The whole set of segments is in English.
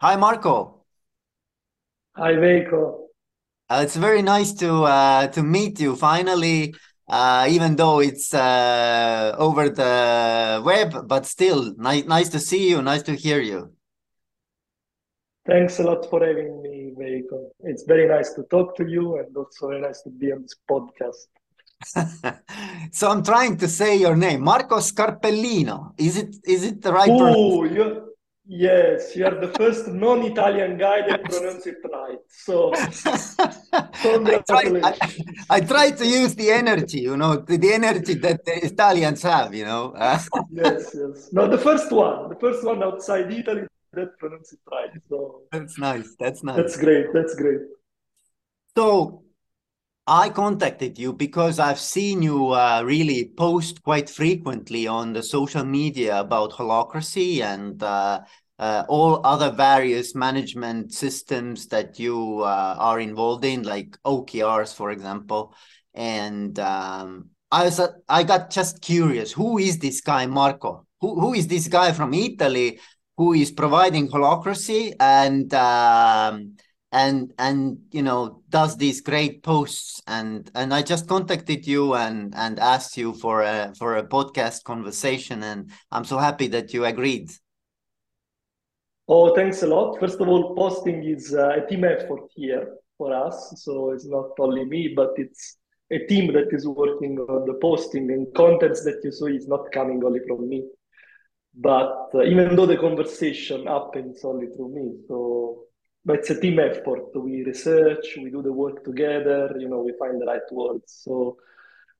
Hi, Marco. Hi, Veiko. Uh, it's very nice to uh, to meet you finally, uh, even though it's uh, over the web, but still nice nice to see you, nice to hear you. Thanks a lot for having me, Veiko. It's very nice to talk to you and also very nice to be on this podcast. So I'm trying to say your name, Marco Scarpellino. Is it is it the right Oh, yes, you are the first non-Italian guy that pronounced it right. So, I try I. I try to use the energy, you know, the, the energy that the Italians have, you know. Yes, yes. No, the first one, the first one outside Italy that pronounced it right. So That's nice. That's nice. that's great. That's great. So I contacted you because I've seen you uh, really post quite frequently on the social media about holacracy and uh, uh, all other various management systems that you uh, are involved in, like OKRs, for example. And um, I was, uh, I got just curious, who is this guy, Marco? Who, who is this guy from Italy who is providing holacracy and um, and and you know does these great posts and and I just contacted you and and asked you for a for a podcast conversation and I'm so happy that you agreed. Oh, thanks a lot. First of all, posting is uh, a team effort here for us. So it's not only me, but it's a team that is working on the posting and contents that you saw is not coming only from me. But uh, even though the conversation happens only through me, so but it's a team effort. We research, we do the work together, you know, we find the right words. So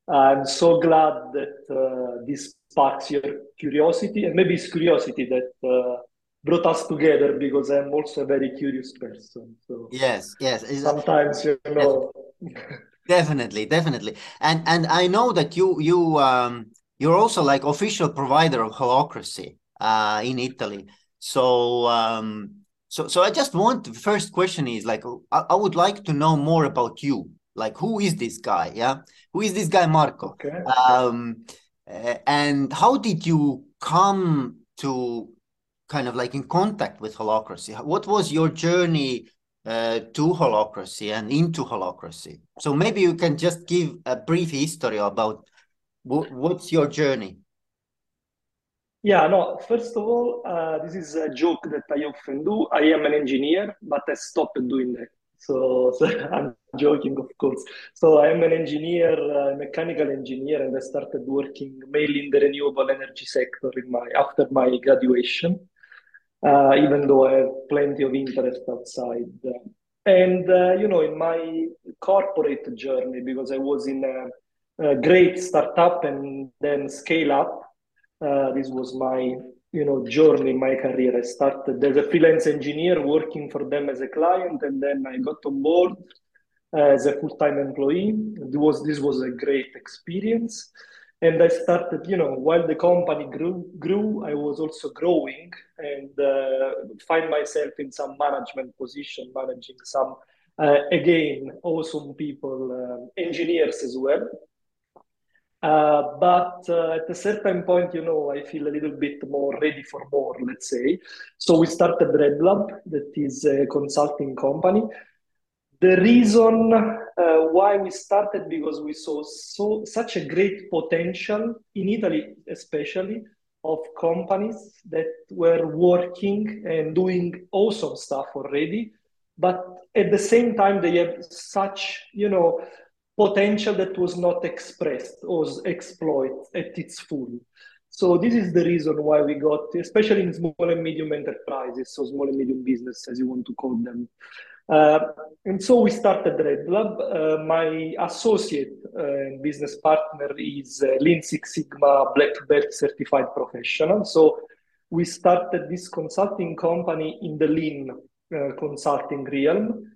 I'm so glad that uh, this sparks your curiosity, and maybe it's curiosity that uh, brought us together because I'm also a very curious person. So Yes, yes, uh, sometimes, you know, definitely, definitely. And and I know that you you um you're also like official provider of holacracy uh in Italy. So um so so I just want the first question is like I, I would like to know more about you. Like who is this guy? Yeah. Who is this guy Marco? okay. Um and how did you come to kind of like in contact with holacracy What was your journey uh, to holacracy and into holacracy So maybe you can just give a brief history about wh- what's your journey. Yeah, no, first of all, uh, this is a joke that I often do. I am an engineer, but I stopped doing that. So, so I'm joking, of course. So I am an engineer, uh, mechanical engineer, and I started working mainly in the renewable energy sector in my after my graduation, uh, even though I have plenty of interest outside. And uh, you know, in my corporate journey, because I was in a, a great startup and then scale up. Uh, this was my, you know, journey in my career. I started as a freelance engineer working for them as a client, and then I got on board uh, as a full-time employee. It was this was a great experience, and I started, you know, while the company grew, grew, I was also growing and uh, find myself in some management position, managing some uh, again awesome people, uh, engineers as well. Uh, but uh, at a certain point, you know, I feel a little bit more ready for more, let's say. So we started RedLab, that is a consulting company. The reason uh, why we started because we saw so such a great potential in Italy, especially of companies that were working and doing awesome stuff already, but at the same time they have such, you know, potential that was not expressed or exploited at its full. So this is the reason why we got, especially in small and medium enterprises, so small and medium business, as you want to call them. Uh, and so we started Red Lab. Uh, my associate uh, and business partner is uh, Lean Six Sigma Black Belt certified professional. So we started this consulting company in the Lean uh, consulting realm.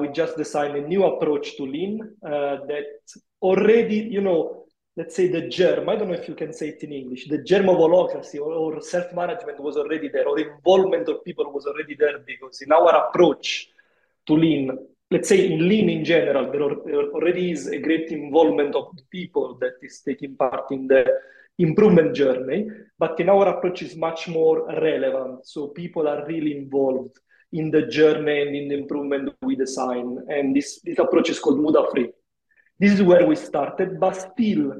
We just designed a new approach to Lean that already, you know, let's say the germ, I don't know if you can say it in English, the germ of holacracy or, or self-management was already there, or involvement of people was already there because in our approach to lean, let's say in lean in general, there already is a great involvement of people that is taking part in the improvement journey, but in our approach is much more relevant. So people are really involved in the journey and in the improvement we design. And this, this approach is called Muda Free. This is where we started, but still,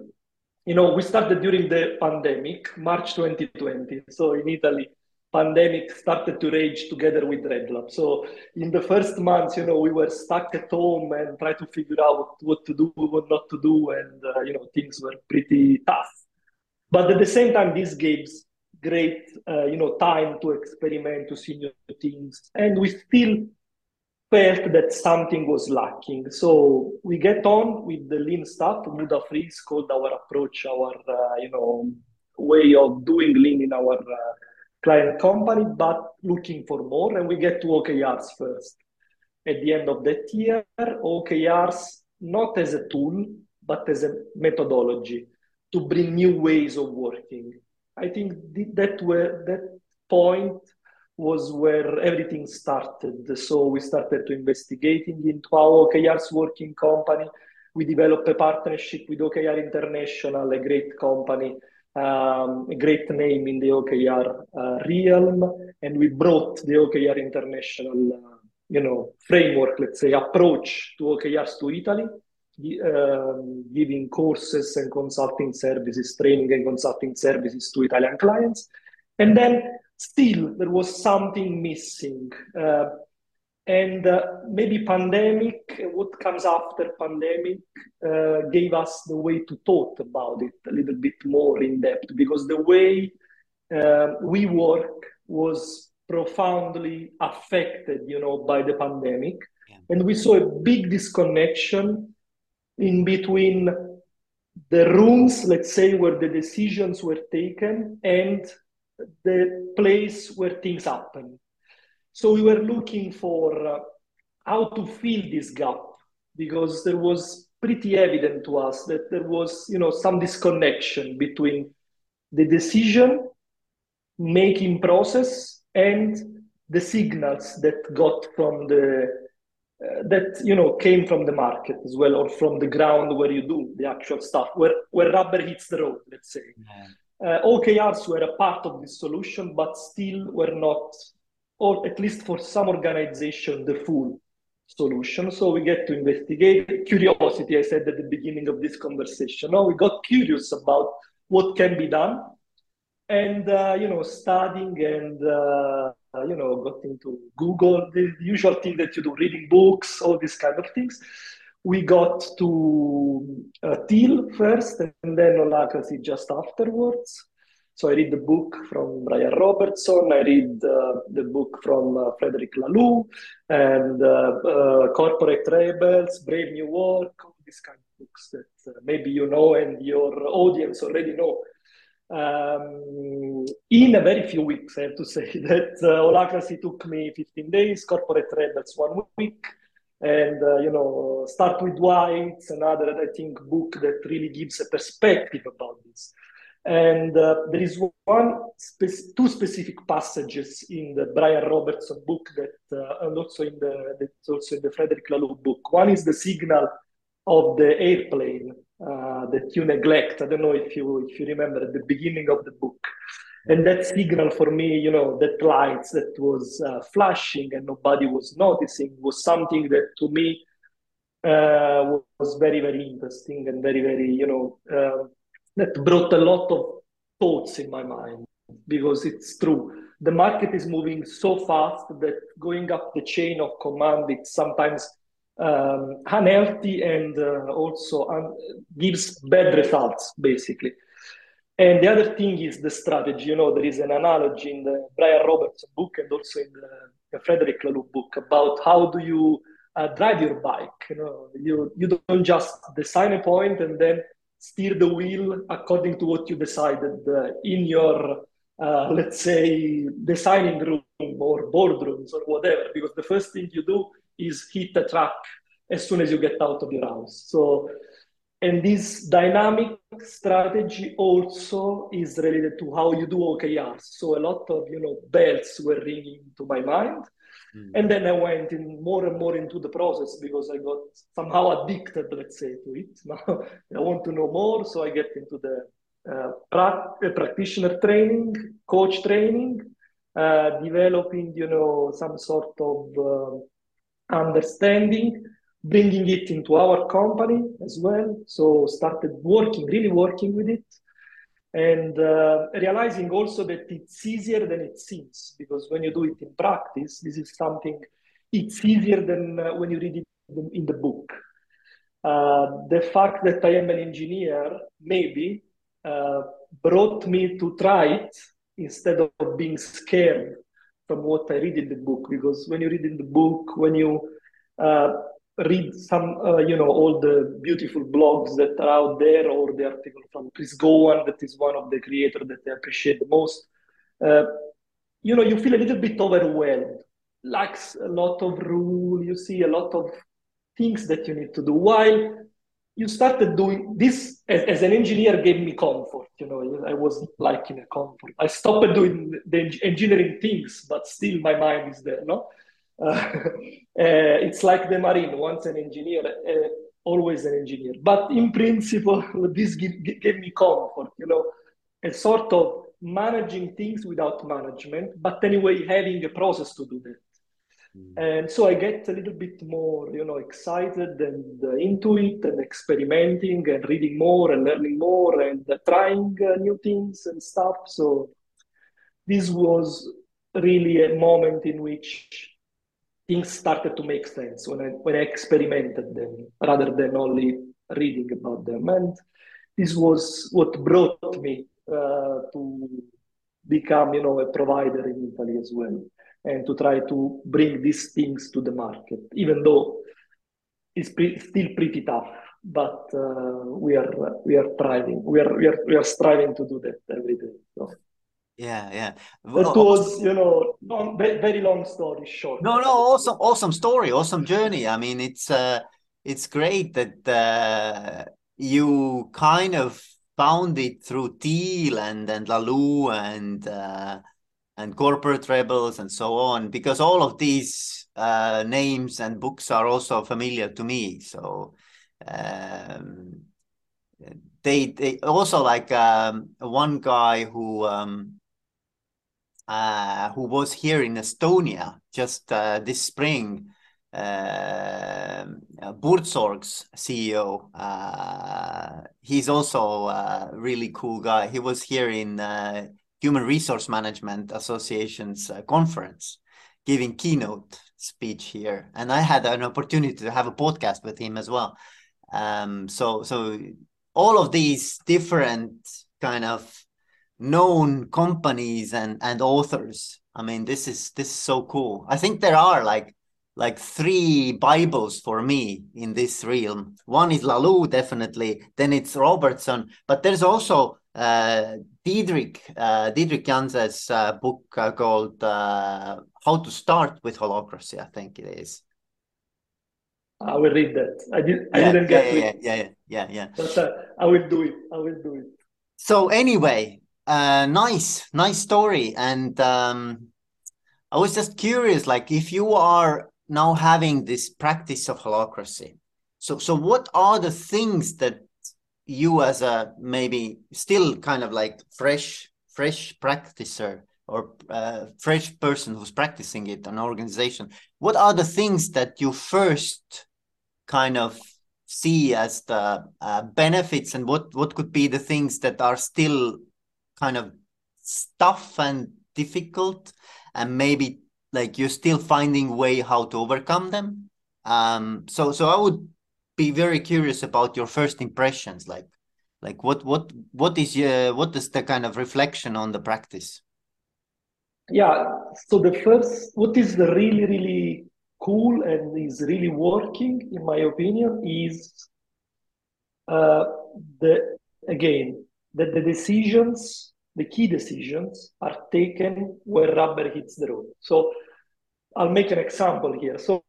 you know, we started during the pandemic, March 2020. So in Italy, pandemic started to rage together with RedLab. So in the first months, you know, we were stuck at home and try to figure out what to do, what not to do, and uh, you know, things were pretty tough. But at the same time, this gives great, uh, you know, time to experiment, to see new things, and we still felt that something was lacking. So we get on with the lean stuff. Muda Free called our approach, our uh, you know way of doing lean in our uh, client company, but looking for more. And we get to OKRs first. At the end of that year, OKRs not as a tool, but as a methodology to bring new ways of working. I think that were that point was where everything started. So we started to investigating into how OKR's working company. We developed a partnership with OKR International, a great company, um, a great name in the OKR uh, realm, and we brought the OKR International, uh, you know, framework, let's say, approach to OKRs to Italy, um, giving courses and consulting services, training and consulting services to Italian clients, and then still there was something missing. Uh, and uh, maybe pandemic, what comes after pandemic, uh, gave us the way to talk about it a little bit more in depth because the way uh, we work was profoundly affected, you know, by the pandemic, yeah. and we saw a big disconnection in between the rooms, let's say, where the decisions were taken and the place where things happen. So we were looking for uh, how to fill this gap because there was pretty evident to us that there was, you know, some disconnection between the decision making process and the signals that got from the uh, that you know came from the market as well or from the ground where you do the actual stuff where where rubber hits the road let's say. Yeah. Uh, OKRs were a part of this solution, but still were not, or at least for some organization, the full solution. So we get to investigate curiosity. I said at the beginning of this conversation. Now we got curious about what can be done, and uh, you know, studying and uh, you know, got into Google, the usual thing that you do, reading books, all these kind of things we got to uh, first and then Holacracy just afterwards. So I read the book from Brian Robertson, I read uh, the book from uh, Frederic Laloux, and uh, uh, Corporate Rebels, Brave New Work, all these kind of books that uh, maybe you know and your audience already know. Um, in a very few weeks, I have to say that uh, took me 15 days, Corporate Rebels one week, and uh, you know start with why it's another i think book that really gives a perspective about this and uh, there is one spe- two specific passages in the brian robertson book that uh, and also in the that's also in the frederic laloux book. One is the signal of the airplane uh, that you neglect. I don't know if you if you remember at the beginning of the book. And that signal for me you know that lights that was uh, flashing and nobody was noticing was something that to me uh, was very very interesting and very very you know uh, that brought a lot of thoughts in my mind because it's true the market is moving so fast that going up the chain of command it's sometimes um, unhealthy and uh, also un- gives bad results basically and the other thing is the strategy. You know, there is an analogy in the Brian Roberts book and also in the, the Frederic Laloux book about how do you uh, drive your bike. You know, you you don't just design a point and then steer the wheel according to what you decided uh, in your uh, let's say designing room or boardrooms or whatever. Because the first thing you do is hit the track as soon as you get out of your house. So and this dynamic strategy also is related to how you do OKRs. So a lot of you know bells were ringing to my mind. Mm. And then I went in more and more into the process because I got somehow addicted, let's say, to it. Now I want to know more, so I get into the uh, pra- uh, practitioner training, coach training, uh, developing, you know, some sort of uh, understanding, bringing it into our company as well. So started working, really working with it, and uh, realizing also that it's easier than it seems because when you do it in practice, this is something it's easier than uh, when you read it in the book. Uh, the fact that I am an engineer maybe uh, brought me to try it instead of being scared from what I read in the book. Because when you read in the book, when you uh, read some, uh, you know, all the beautiful blogs that are out there, or the article from Chris Cowan, that is one of the creators that I appreciate the most, uh, you know, you feel a little bit overwhelmed. Lacks a lot of rule. You see a lot of things that you need to do. While you started doing this as, as, an engineer gave me comfort you know i was like in a comfort i stopped doing the engineering things but still my mind is there no uh, uh, it's like the marine once an engineer uh, always an engineer but in principle this give, gave me comfort you know a sort of managing things without management but anyway having a process to do that Mm. And so I get a little bit more, you know, excited and uh, into it and experimenting and reading more and learning more and uh, trying uh, new things and stuff. So this was really a moment in which things started to make sense when I when I experimented them rather than only reading about them. And this was what brought me uh, to become, you know, a provider in Italy as well and to try to bring these things to the market, even though it's pre- still pretty tough. But uh, we are we are trying. We are we are we are striving to do that every day. So. Yeah, yeah. That was, you know, long, very long story short. No, no, awesome, awesome story, awesome journey. I mean, it's uh, it's great that uh, you kind of found it through Teal and and Laloux and uh, and corporate rebels and so on because all of these uh, names and books are also familiar to me so um, they they also like um, one guy who um, uh, who was here in Estonia just uh, this spring uh, Buurtzorg's CEO. Uh, he's also a really cool guy. He was here in uh, Human Resource Management Association's uh, conference, giving keynote speech here, and I had an opportunity to have a podcast with him as well. Um, so, so all of these different kind of known companies and and authors. I mean, this is this is so cool. I think there are like like three Bibles for me in this realm. One is Laloux, definitely. Then it's Robertson, but there's also uh, Diederik, uh, Diederik Jansen's uh, book uh, called uh, How to Start with Holacracy, I think it is. I will read that. I did. I didn't get yeah, yeah, it. Yeah, yeah, yeah, yeah. But uh, I will do it. I will do it. So anyway, uh, nice, nice story. And um, I was just curious, like, if you are now having this practice of holacracy, so so what are the things that you as a maybe still kind of like fresh fresh practicer or uh, fresh person who's practicing it an organization what are the things that you first kind of see as the uh, benefits and what what could be the things that are still kind of tough and difficult and maybe like you're still finding way how to overcome them. Um so so i would be very curious about your first impressions like like what what what is uh, what is the kind of reflection on the practice? Yeah so the first what is really really cool and is really working in my opinion is uh, the again that the decisions the key decisions are taken where rubber hits the road so i'll make an example here so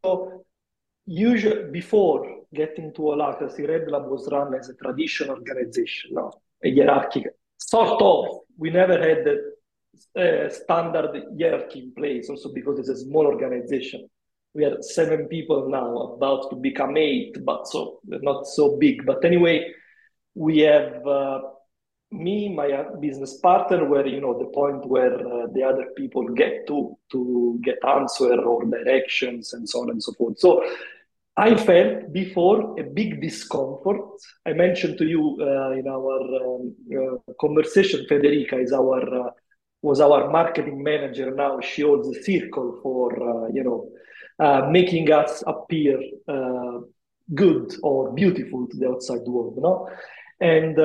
usually before getting to Holacracy, Red Lab was run as a traditional organization, no? a hierarchical, sort of. We never had the uh, standard hierarchy in place, also because it's a small organization. We are seven people now, about to become eight, but so not so big. But anyway, we have uh, me, my uh, business partner, were you know the point where uh, the other people get to to get answer or directions and so on and so forth. So I felt before a big discomfort. I mentioned to you uh, in our um, uh, conversation, Federica is our uh, was our marketing manager. Now she holds a circle for uh, you know making us appear good or beautiful to the outside world. No, and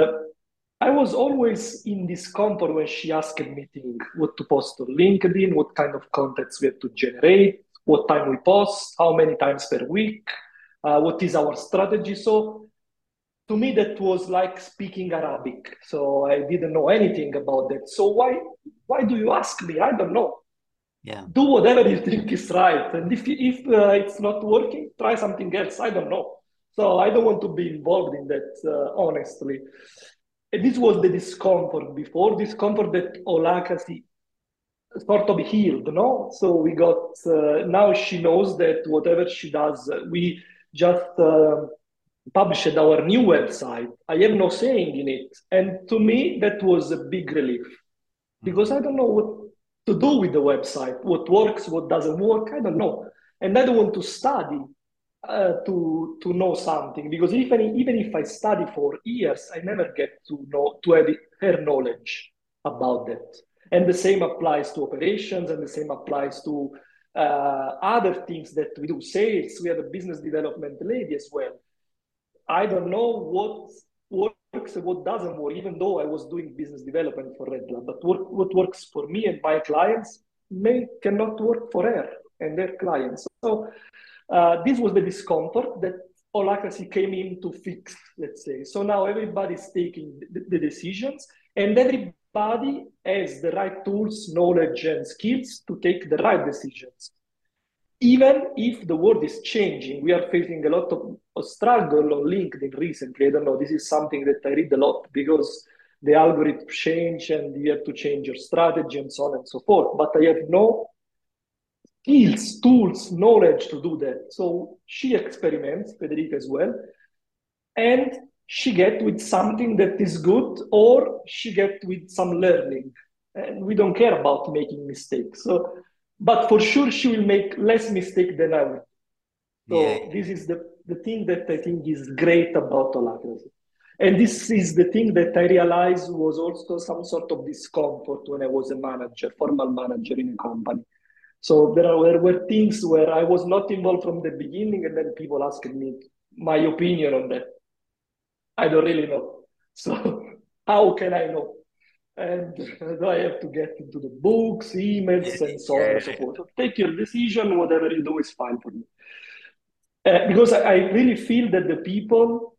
I was always in discomfort when she asked me think what to post on LinkedIn, what kind of contents we have to generate, what time we post, how many times per week, uh, what is our strategy. So to me, that was like speaking Arabic. So I didn't know anything about that. So why why do you ask me? I don't know. Yeah. Do whatever you think is right, and if if uh, it's not working, try something else. I don't know. So I don't want to be involved in that, uh, honestly. And this was the discomfort before discomfort that Holacracy sort of healed, no? So we got uh, now she knows that whatever she does, uh, we just uh, published our new website. I have no saying in it, and to me that was a big relief because I don't know what to do with the website, what works, what doesn't work. I don't know, and I don't want to study uh, to to know something because even even if I study for years, I never get to know to have her knowledge about that. And the same applies to operations, and the same applies to uh, other things that we do. Sales, we have a business development lady as well. I don't know what works and what doesn't work, even though I was doing business development for Red Lab. But work, what works for me and my clients may cannot work for her and their clients. So uh, this was the discomfort that Holacracy came in to fix, let's say. So now everybody's taking the, the decisions and everybody has the right tools, knowledge, and skills to take the right decisions. Even if the world is changing, we are facing a lot of, struggle on LinkedIn recently. I don't know, this is something that I read a lot because the algorithm change and you have to change your strategy and so on and so forth. But I have no skills, tools, knowledge to do that. So she experiments, Federica as well, and she get with something that is good or she get with some learning. And we don't care about making mistakes. So, but for sure she will make less mistake than I will. So yeah. this is the, the thing that I think is great about Holacracy. And this is the thing that I realized was also some sort of discomfort when I was a manager, formal manager in a company so there, are, there were things where I was not involved from the beginning, and then people asked me my opinion on that. I don't really know. So how can I know? And do I have to get into the books, emails, and so on and so forth. So take your decision. Whatever you do is fine for me. Uh, because I, I really feel that the people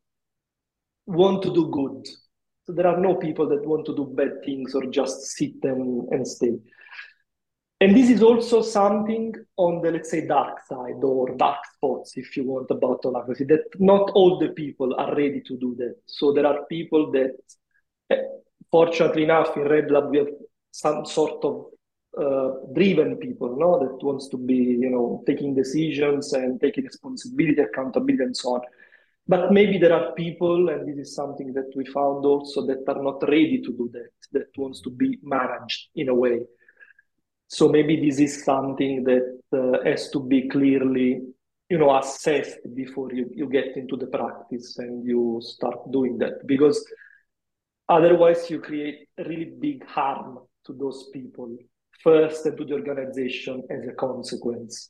want to do good. So there are no people that want to do bad things or just sit and, and stay. And this is also something on the, let's say, dark side or dark spots, if you want, about holacracy, that not all the people are ready to do that. So there are people that, eh, fortunately enough, in Red Lab, we have some sort of uh, driven people, no, that wants to be, you know, taking decisions and taking responsibility, accountability, and so on. But maybe there are people, and this is something that we found also, that are not ready to do that, that wants to be managed in a way. So maybe this is something that uh, has to be clearly, you know, assessed before you, you get into the practice and you start doing that because otherwise you create really big harm to those people first and to the organization as a consequence.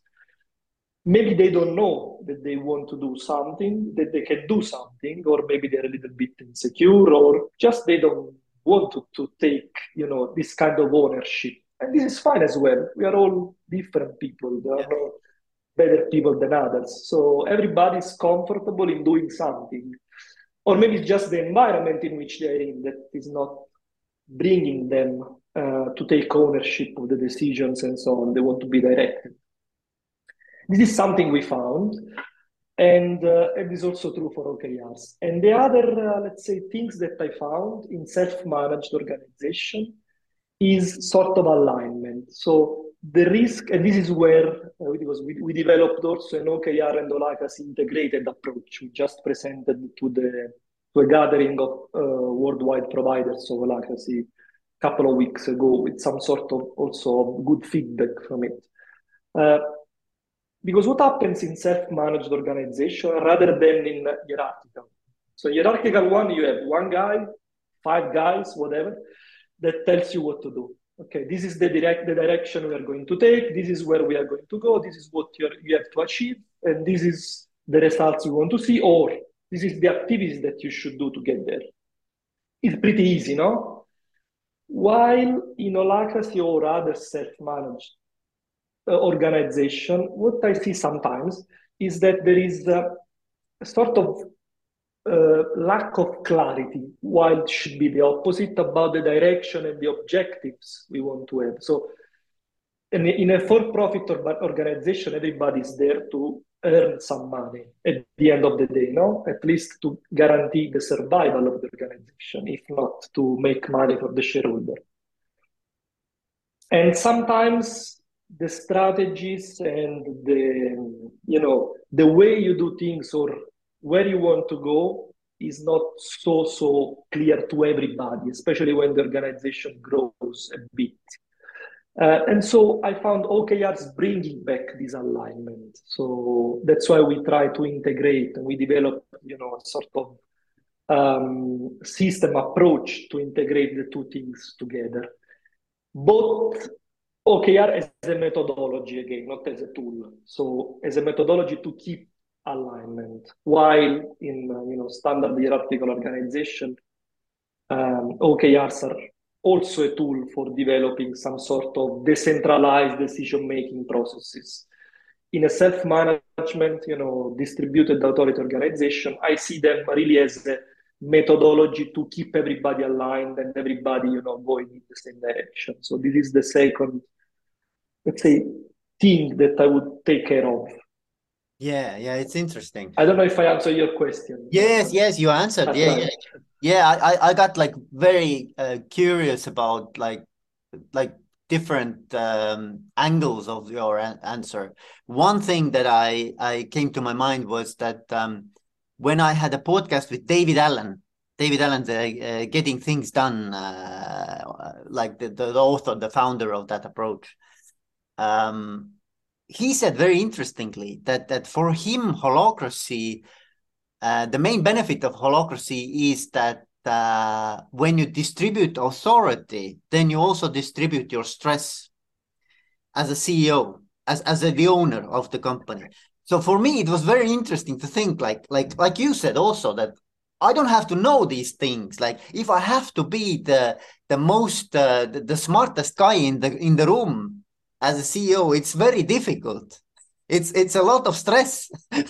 Maybe they don't know that they want to do something, that they can do something, or maybe they're a little bit insecure, or just they don't want to, to take, you know, this kind of ownership and this is fine as well. We are all different people. There are no better people than others. So everybody's comfortable in doing something. Or maybe it's just the environment in which they're in that is not bringing them uh, to take ownership of the decisions and so on. They want to be directed. This is something we found. And, uh, it is also true for OKRs. And the other, uh, let's say, things that I found in self-managed organization is sort of alignment. So the risk, and this is where, uh, we, we developed also an OKR and Holacracy integrated approach. We just presented to the to a gathering of uh, worldwide providers of Holacracy a couple of weeks ago with some sort of also good feedback from it. Uh, because what happens in self-managed organization rather than in hierarchical? So hierarchical one, you have one guy, five guys, whatever, that tells you what to do. Okay, this is the direct the direction we are going to take. This is where we are going to go. This is what you you have to achieve, and this is the results you want to see, or this is the activities that you should do to get there. It's pretty easy, no? While in Holacracy or other self-managed uh, organization, what I see sometimes is that there is a, a sort of uh, lack of clarity, while it should be the opposite about the direction and the objectives we want to have. So, in, in a for-profit organization, everybody is there to earn some money at the end of the day, no? At least to guarantee the survival of the organization, if not to make money for the shareholder. And sometimes the strategies and the you know the way you do things or where you want to go is not so so clear to everybody especially when the organization grows a bit uh, and so I found OKRs bringing back this alignment. So that's why we try to integrate and we develop, you know, a sort of um, system approach to integrate the two things together. Both OKR as a methodology again, not as a tool. So as a methodology to keep alignment, while in uh, you know standard hierarchical organization, um, OKRs are also a tool for developing some sort of decentralized decision-making processes. In a self-management, you know, distributed authority organization, I see them really as a methodology to keep everybody aligned and everybody, you know, going in the same direction. So this is the second, let's say, thing that I would take care of. Yeah, yeah, it's interesting. I don't know if I answer your question. Yes, yes, you answered. yeah, right. yeah yeah i i got like very uh, curious about like like different um, angles of your answer one thing that i i came to my mind was that um, when i had a podcast with david allen david allen the uh, getting things done uh, like the, the author the founder of that approach um, he said very interestingly that that for him holacracy uh, the main benefit of holacracy is that uh, when you distribute authority, then you also distribute your stress as a CEO, as as a, the owner of the company. So for me, it was very interesting to think, like like like you said also that I don't have to know these things. Like if I have to be the the most uh, the, the smartest guy in the in the room as a CEO, it's very difficult. It's it's a lot of stress.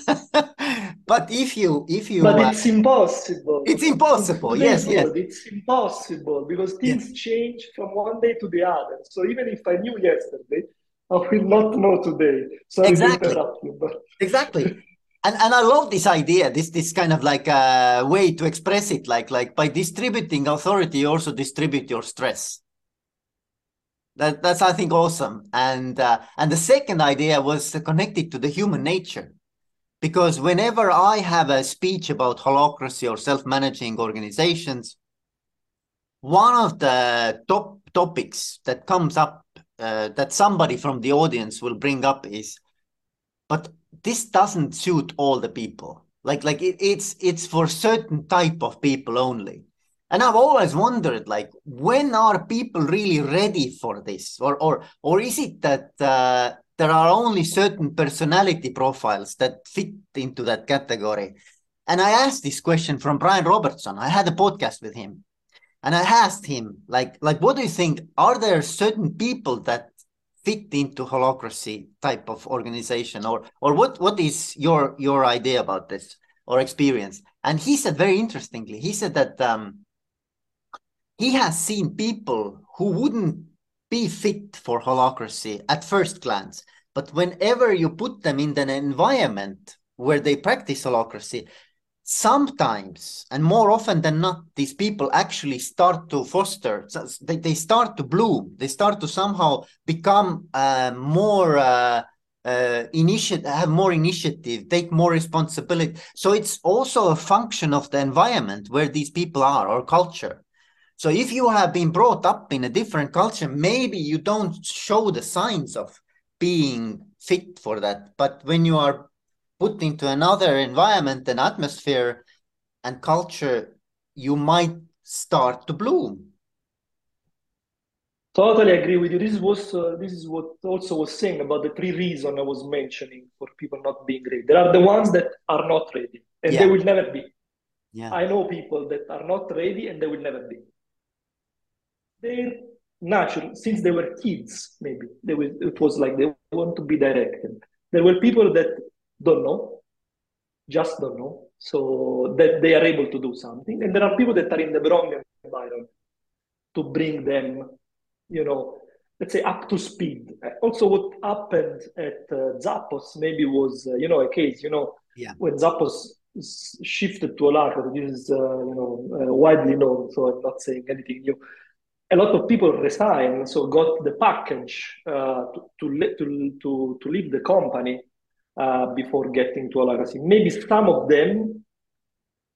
But if you if you but it's impossible. It's impossible yes yes. it's impossible because things yes. change from one day to the other. So even if i knew yesterday i will not know today. So exactly. you, but... exactly. And and i love this idea this this kind of like a uh, way to express it like like by distributing authority you also distribute your stress that, that's I think awesome. And uh, and the second idea was connected to the human nature, because whenever I have a speech about holacracy or self-managing organizations, one of the top topics that comes up uh, that somebody from the audience will bring up is, but this doesn't suit all the people. Like like it, it's it's for certain type of people only and i've always wondered like when are people really ready for this? Or or or is it that uh, there are only certain personality profiles that fit into that category? And i asked this question from brian robertson. I had a podcast with him. And i asked him like like what do you think? Are there certain people that fit into holacracy type of organization? Or or what what is your your idea about this or experience? And he said very interestingly he said that um he has seen people who wouldn't be fit for holacracy at first glance. But whenever you put them in an environment where they practice holacracy, sometimes and more often than not, these people actually start to foster, they, they start to bloom, they start to somehow become uh, more uh, uh, initiate, have more initiative, take more responsibility. So it's also a function of the environment where these people are or culture. So if you have been brought up in a different culture, maybe you don't show the signs of being fit for that. But when you are put into another environment and atmosphere and culture, you might start to bloom. Totally agree with you. This was uh, this is what also was saying about the three reasons I was mentioning for people not being ready. There are the ones that are not ready, and yeah. they will never be. Yeah. I know people that are not ready, and they will never be. They're natural since they were kids. Maybe they will. It was like they want to be directed. There were people that don't know, just don't know, so that they are able to do something, and there are people that are in the wrong environment to bring them you know, let's say up to speed. Also, what happened at uh, Zappos maybe was, uh, you know, a case, you know, yeah. when Zappos shifted to Holacracy, this is, uh, you know, uh, widely known, so I'm not saying anything new. A lot of people resigned, so got the package uh, to, to, to, to, leave the company uh, before getting to Holacracy. Maybe some of them,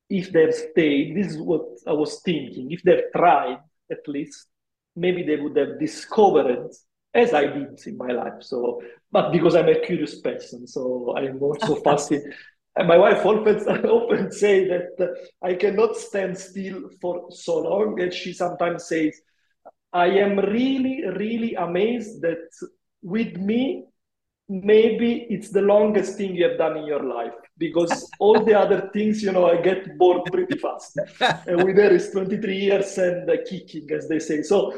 if they've stayed, this is what I was thinking, if they've tried at least, maybe they would have discovered as I did in my life. So, but because I'm a curious person, so I'm also fascinated. And my wife often, often say that I cannot stand still for so long. And she sometimes says, I am really, really amazed that with me, maybe it's the longest thing you have done in your life because all the other things, you know, I get bored pretty fast. and with her, it's 23 years and uh, kicking, as they say. So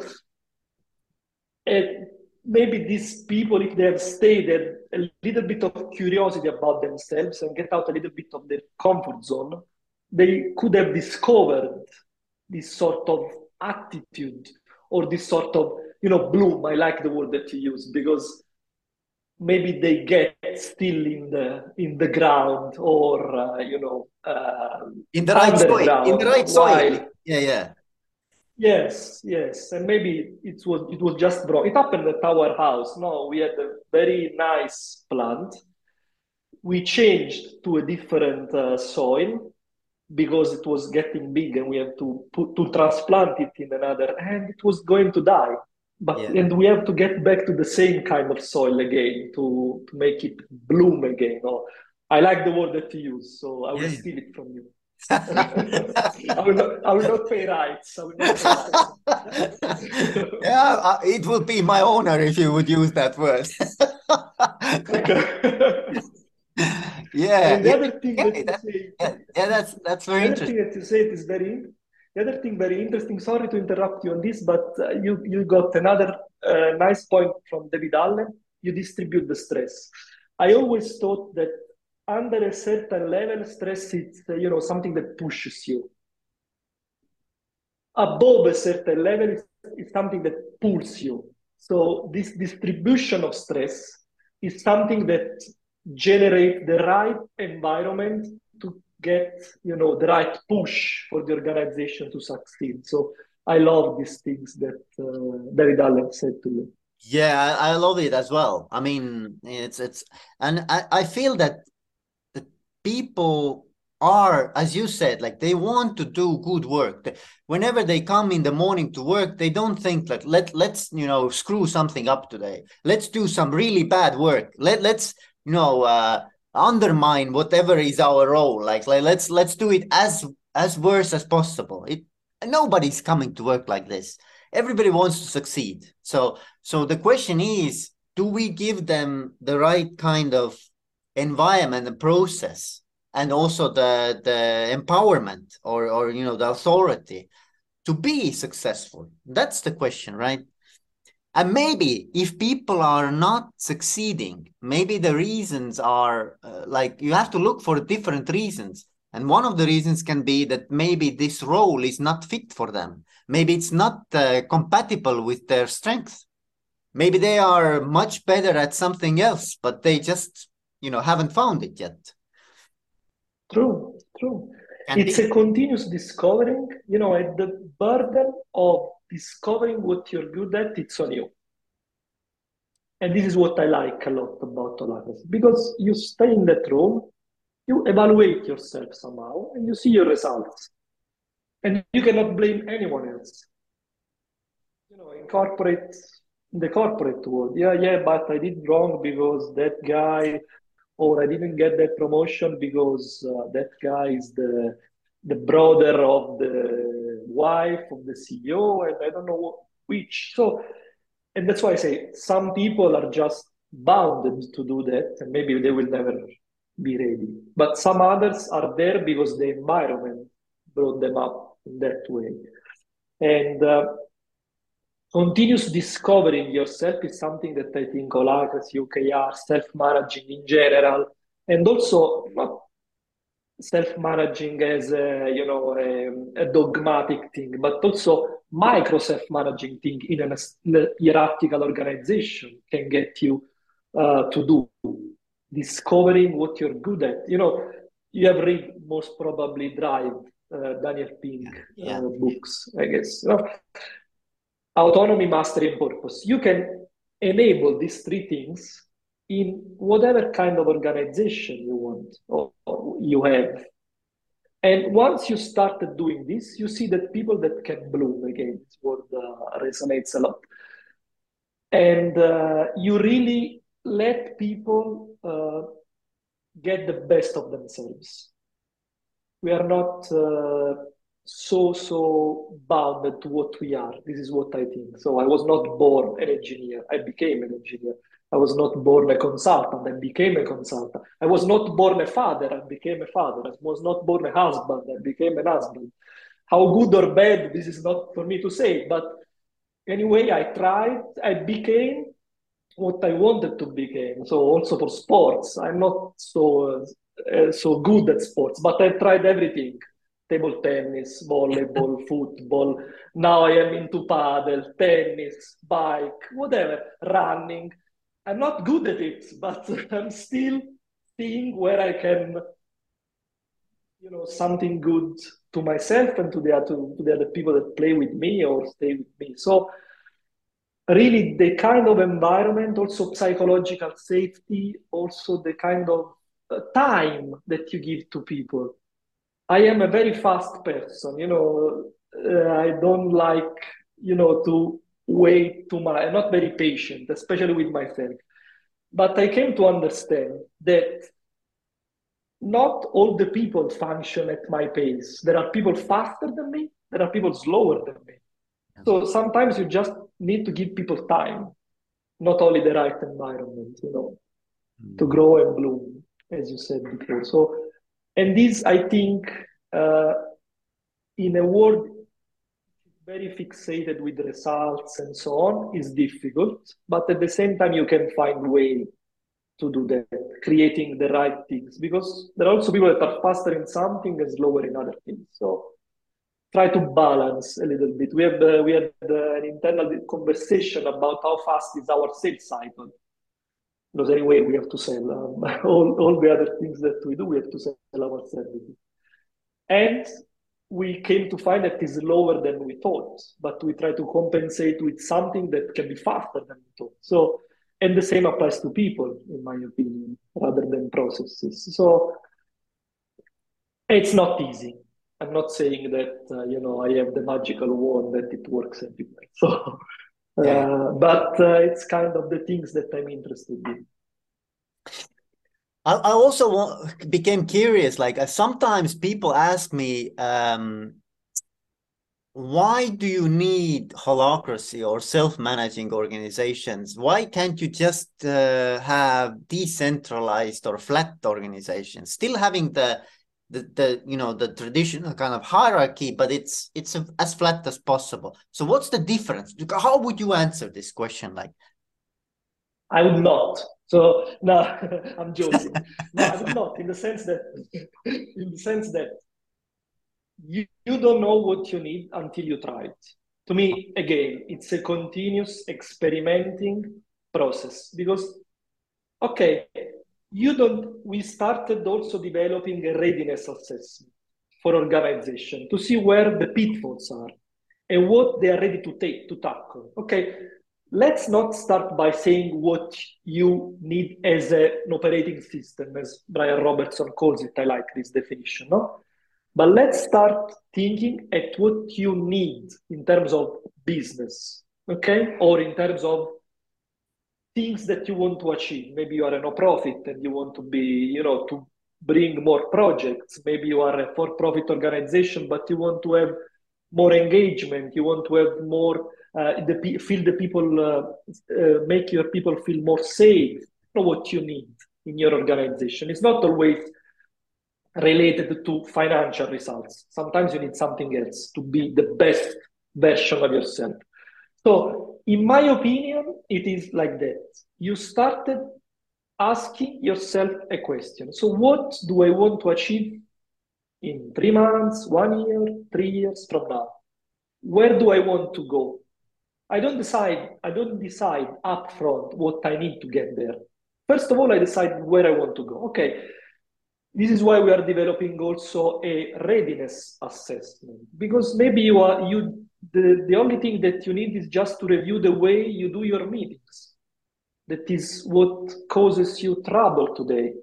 maybe these people, if they have stayed a little bit of curiosity about themselves and get out a little bit of their comfort zone, they could have discovered this sort of attitude or this sort of, you know, bloom. I like the word that you use because maybe they get still in the in the ground or uh, you know uh, in the right soil in the right soil. yeah yeah. Yes yes. And maybe it was it was just wrong it happened at our house. No we had a very nice plant. We changed to a different uh, soil because it was getting big and we have to put to transplant it in another and it was going to die but yeah. and we have to get back to the same kind of soil again to to make it bloom again or i like the word that you use so i will yeah. steal it from you I will not. I will not pay rights. I will not pay rights. yeah, uh, it would be my honor if you would use that word. yeah. And the other thing yeah, that, that say, yeah, yeah, that's that's very the interesting. thing that you say is very the other thing very interesting, sorry to interrupt you on this, but uh, you, you got another uh, nice point from David Allen. You distribute the stress. I always thought that under a certain level, stress is uh, you know something that pushes you. Above a certain level, it's, it's something that pulls you. So this distribution of stress is something that generates the right environment to get you know the right push for the organization to succeed. So i love these things that uh, david allen said to me. Yeah I, I love it as well. I mean it's it's and i, I feel that the people are as you said like they want to do good work. Whenever they come in the morning to work they don't think like let let's you know screw something up today. Let's do some really bad work. Let let's you know uh undermine whatever is our role. Like, like let's let's do it as as worse as possible. It nobody's coming to work like this. Everybody wants to succeed. So so the question is do we give them the right kind of environment and process and also the the empowerment or or you know the authority to be successful? That's the question right and maybe if people are not succeeding, maybe the reasons are uh, like you have to look for different reasons. And one of the reasons can be that maybe this role is not fit for them. Maybe it's not uh, compatible with their strengths. Maybe they are much better at something else, but they just, you know, haven't found it yet. True, true. And it's a continuous discovering, you know, the burden of discovering what you're good at, it's on you. And this is what I like a lot about Holacracy because you stay in that room, you evaluate yourself somehow, and you see your results. And you cannot blame anyone else. You know, in corporate, in the corporate world, yeah, yeah, but I did wrong because that guy, or I didn't get that promotion because uh, that guy is the the brother of the wife of the CEO, and I don't know which. So and that's why I say some people are just bounded to do that, and maybe they will never be ready. But some others are there because the environment brought them up in that way. And uh, continuous discovering yourself is something that I think Holacracy, OKR, self-managing in general, and also not self-managing as a, you know a, a, dogmatic thing, but also micro self-managing thing in a hierarchical organization can get you uh, to do discovering what you're good at. You know, you have read most probably Drive, uh, Daniel Pink yeah. uh, books, I guess. You know? Autonomy, mastery, and purpose. You can enable these three things in whatever kind of organization you want or, you have. And once you started doing this, you see that people that can bloom again, this word uh, resonates a lot. And uh, you really let people uh, get the best of themselves. We are not uh, so, so bound to what we are. This is what I think. So I was not born an engineer, I became an engineer. I was not born a consultant, I became a consultant. I was not born a father, I became a father. I was not born a husband, I became a husband. How good or bad, this is not for me to say, but anyway, I tried, I became what I wanted to become. So also for sports, I'm not so uh, so good at sports, but I tried everything: table tennis, volleyball, football. Now I am into paddle, tennis, bike, whatever, running. I'm not good at it, but I'm still seeing where I can, you know, something good to myself and to the other to the other people that play with me or stay with me. So really the kind of environment, also psychological safety, also the kind of uh, time that you give to people. I am a very fast person, you know, uh, I don't like, you know, to way too much. I'm not very patient, especially with myself. But I came to understand that not all the people function at my pace. There are people faster than me, there are people slower than me. So sometimes you just need to give people time, not only the right environment, you know, mm. to grow and bloom, as you said before. So, and this, I think, uh, in a world very fixated with results and so on is difficult but at the same time you can find way to do that creating the right things because there are also people that are faster in something and slower in other things. So try to balance a little bit. We have uh, we had uh, an internal conversation about how fast is our sales cycle. Because anyway we have to sell um, all, all the other things that we do we have to sell our services. And we came to find that is lower than we thought, but we try to compensate with something that can be faster than we thought. So, and the same applies to people, in my opinion, rather than processes. So, it's not easy. I'm not saying that uh, you know I have the magical wand that it works everywhere. So, uh, yeah. but uh, it's kind of the things that I'm interested in. I, I also want, became curious. Like uh, sometimes people ask me, um, why do you need holacracy or self-managing organizations? Why can't you just uh, have decentralized or flat organizations, still having the the, the you know the traditional kind of hierarchy, but it's it's as flat as possible. So what's the difference? How would you answer this question? Like, I would not. So no, I'm joking. no, not in the sense that in the sense that you, you don't know what you need until you try it. To me, again, it's a continuous experimenting process because okay, you don't we started also developing a readiness assessment for organization to see where the pitfalls are and what they are ready to take to tackle. Okay, let's not start by saying what you need as a, an operating system, as Brian Robertson calls it. I like this definition, no? But let's start thinking at what you need in terms of business, okay? Or in terms of things that you want to achieve. Maybe you are a no-profit and you want to be, you know, to bring more projects. Maybe you are a for-profit organization, but you want to have more engagement. You want to have more the feel the people uh, uh, make your people feel more safe. Know what you need in your organization. It's not always related to financial results. Sometimes you need something else to be the best version of yourself. So, in my opinion, it is like that. You started asking yourself a question. So, what do I want to achieve in three months, one year, three years from now? Where do I want to go? I don't decide, I don't decide upfront what I need to get there. First of all, I decide where I want to go. Okay, this is why we are developing also a readiness assessment because maybe you are you the, the only thing that you need is just to review the way you do your meetings that is what causes you trouble today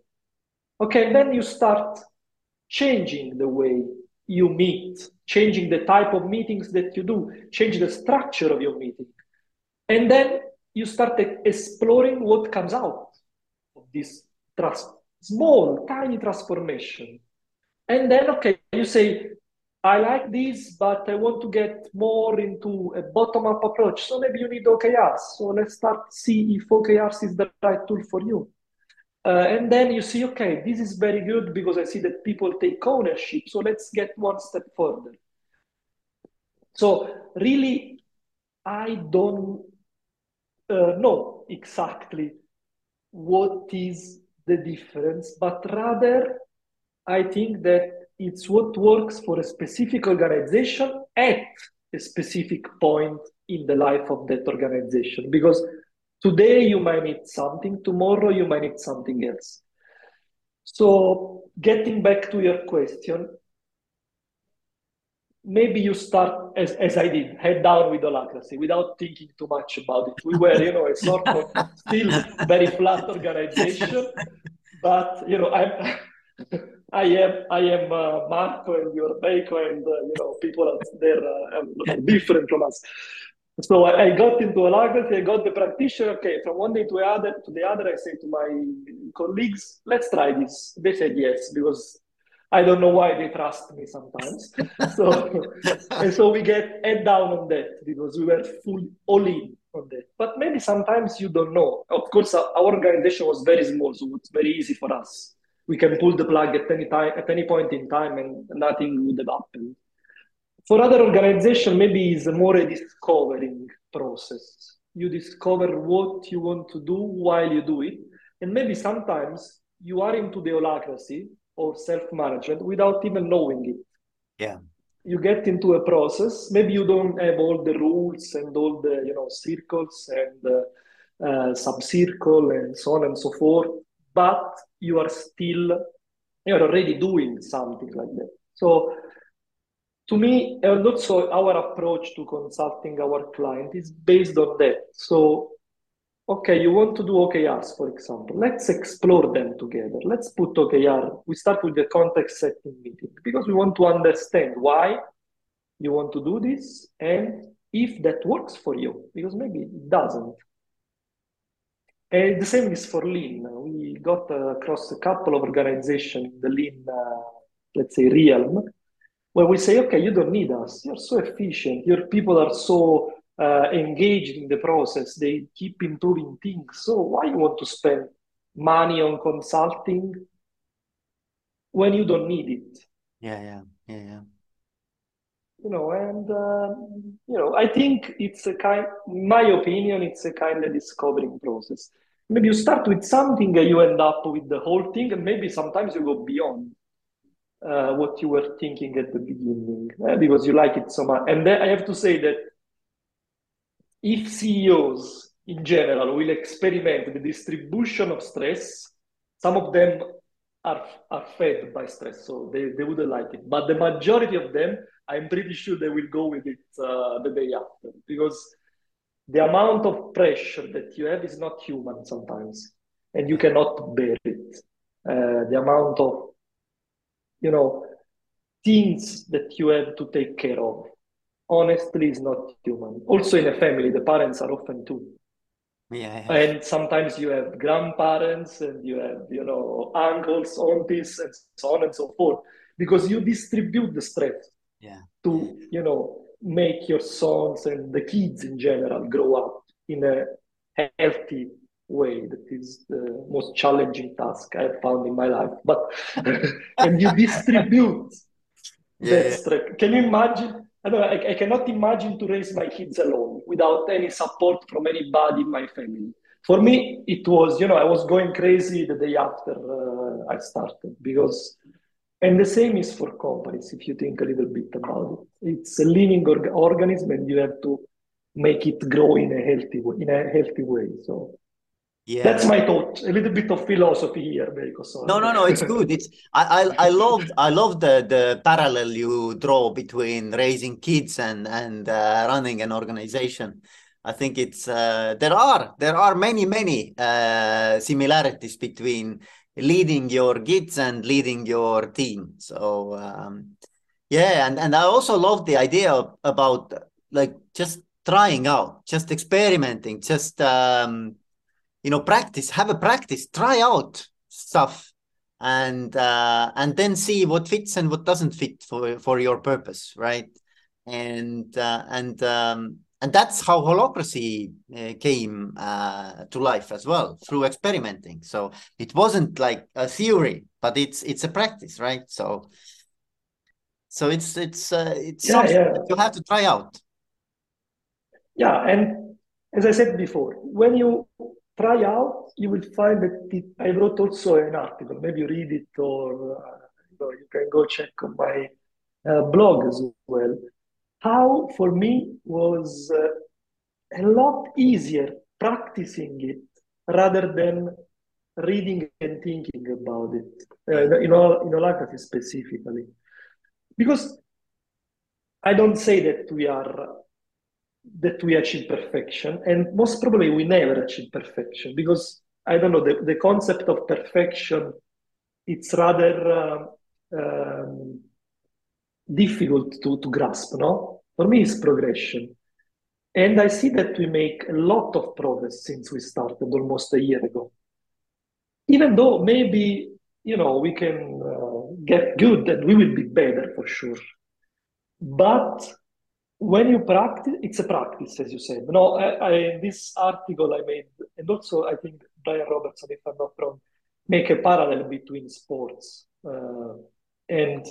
okay then you start changing the way you meet changing the type of meetings that you do change the structure of your meeting and then you start exploring what comes out of this trust small, tiny transformation. And then, okay, you say, I like this, but I want to get more into a bottom-up approach. So maybe you need OKRs. So let's start see if OKRs is the right tool for you. Uh, and then you see, okay, this is very good because I see that people take ownership. So let's get one step further. So really, I don't uh, know exactly what is the difference, but rather I think that it's what works for a specific organization at a specific point in the life of that organization. Because today you might need something, tomorrow you might need something else. So, getting back to your question, maybe you start as, as I did, head down with Holacracy without thinking too much about it. We were, you know, a sort of still very flat organization, but you know, I'm I am I am uh, Marco and you're and uh, you know people out there uh, different from us. So I, I got into a Holacracy, I got the practitioner. Okay, from one day to the other to the other, I say to my colleagues, let's try this. They said yes because I don't know why they trust me sometimes. so and so we get head down on that because we were full all in on that. But maybe sometimes you don't know. Of course, our organization was very small, so it's very easy for us. We can pull the plug at any time, at any point in time, and nothing would have happened. For other organization, maybe it's a more a discovering process. You discover what you want to do while you do it, and maybe sometimes you are into the holacracy or self-management without even knowing it. Yeah. You get into a process. Maybe you don't have all the rules and all the you know circles and uh, uh, sub-circle and so on and so forth, but you are still you are already doing something like that. So to me, and also our approach to consulting our client is based on that. So Okay, you want to do OKRs, for example. Let's explore them together. Let's put OKR. We start with the context setting meeting because we want to understand why you want to do this and if that works for you, because maybe it doesn't. And the same is for Lean. We got uh, across a couple of organizations in the Lean, uh, let's say, realm, where we say, okay, you don't need us. You're so efficient. Your people are so uh, engaged in the process. They keep improving things. So why you want to spend money on consulting when you don't need it? Yeah, yeah, yeah, yeah. You know, and uh, you know, I think it's a kind. my opinion, it's a kind of discovering process. Maybe you start with something and you end up with the whole thing, and maybe sometimes you go beyond uh, what you were thinking at the beginning uh, because you like it so much. And I have to say that if CEOs in general will experiment the distribution of stress, some of them are, are fed by stress, so they, they wouldn't like it. But the majority of them, I'm pretty sure they will go with it uh, the day after because the amount of pressure that you have is not human sometimes, and you cannot bear it. Uh, the amount of, you know, things that you have to take care of, honestly, is not human. Also, in a family, the parents are often too. Yeah, yeah. And sometimes you have grandparents and you have, you know, uncles, aunties, and so on and so forth, because you distribute the stress yeah. to, you know, make your sons and the kids in general grow up in a healthy way that is the most challenging task I've found in my life. But and you distribute Yeah, that stress. Can you imagine? I don't know, I, I cannot imagine to raise my kids alone without any support from anybody in my family. For me, it was, you know, I was going crazy the day after uh, I started because, and the same is for companies if you think a little bit about it. It's a living org- organism and you have to make it grow in a healthy way, in a healthy way. So Yeah. that's my thought. A little bit of philosophy here. Sorry. No, no, no, it's good. It's I I I love I love the the parallel you draw between raising kids and and uh, running an organization. I think it's uh, there are there are many many uh, similarities between leading your kids and leading your team. So um, yeah, and and I also love the idea of, about like just trying out, just experimenting, just um, you know practice have a practice try out stuff and uh, and then see what fits and what doesn't fit for for your purpose right? And uh, and um, and that's how holacracy uh, came uh, to life as well through experimenting. So it wasn't like a theory but it's it's a practice right? So so it's it's uh, it's Yeah, something yeah. you have to try out. Yeah, and as I said before, when you try out, you will find that it, I wrote also an article. Maybe you read it or uh, you, can go check on my uh, blog as well. How for me was uh, a lot easier practicing it rather than reading and thinking about it. Uh, in all, in holacracy specifically, because I don't say that we are that we achieve perfection, and most probably we never achieve perfection because I don't know the, the concept of perfection. It's rather uh, um, difficult to, to grasp. No, for me, it's progression, and I see that we make a lot of progress since we started almost a year ago. Even though maybe you know we can uh, get good and we will be better for sure, but when you practice, it's a practice, as you said. No, I, I, this article I made, and also I think Brian Robertson, if I'm not wrong, make a parallel between sports uh, and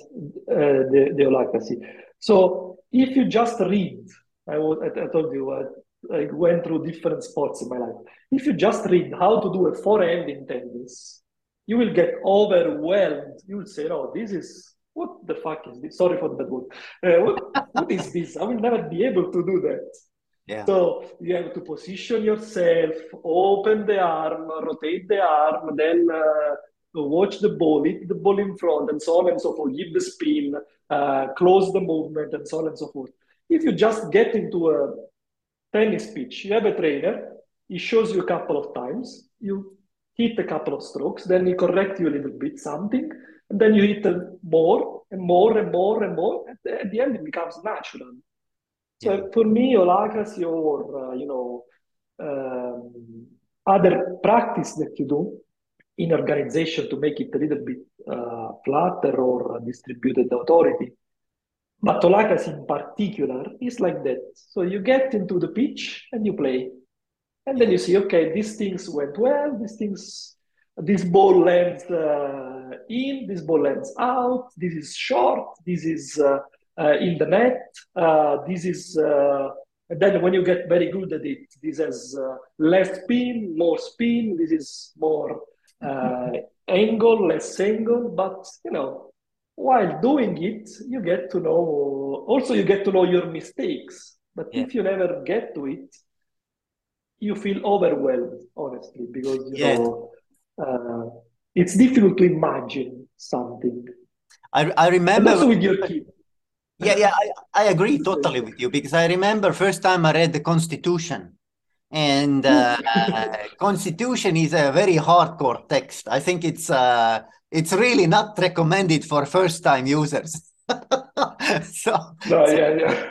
uh, the, the. So if you just read, I, told you I, I went through different sports in my life. If you just read how to do a forehand in tennis, you will get overwhelmed. You will say, "No, this is what the fuck is this? Sorry for that word. Uh, what, what is this? I will never be able to do that. yeah So you have to position yourself, open the arm, rotate the arm, then uh, watch the ball, hit the ball in front, and so on and so forth. Give the spin, uh, close the movement, and so on and so forth. If you just get into a tennis pitch, you have a trainer, he shows you a couple of times, you hit a couple of strokes, then he corrects you a little bit, something, and then you hit more and more and more and more. At the, at the end, it becomes natural. So Yeah. for me, holacracy or uh, you know um, other practice that you do in organization to make it a little bit uh, flatter or distributed authority. But holacracy in particular is like that. So you get into the pitch and you play, and then you see, okay, these things went well. These things, this ball lands uh, in, this ball lands out. This is short. This is uh, uh, in the net. Uh, this is, uh, and then when you get very good at it, this has uh, less spin, more spin. This is more uh, angle, less angle. But you know, while doing it, you get to know. Also, you get to know your mistakes. But Yeah. if you never get to it, you feel overwhelmed, honestly, because you Yeah. know uh, it's difficult to imagine something. I I remember also with your kid. Yeah, yeah, I, I agree totally with you because I remember first time I read the Constitution and uh, constitution is a very hardcore text i think it's uh, it's really not recommended for first time users so, no, yeah, yeah.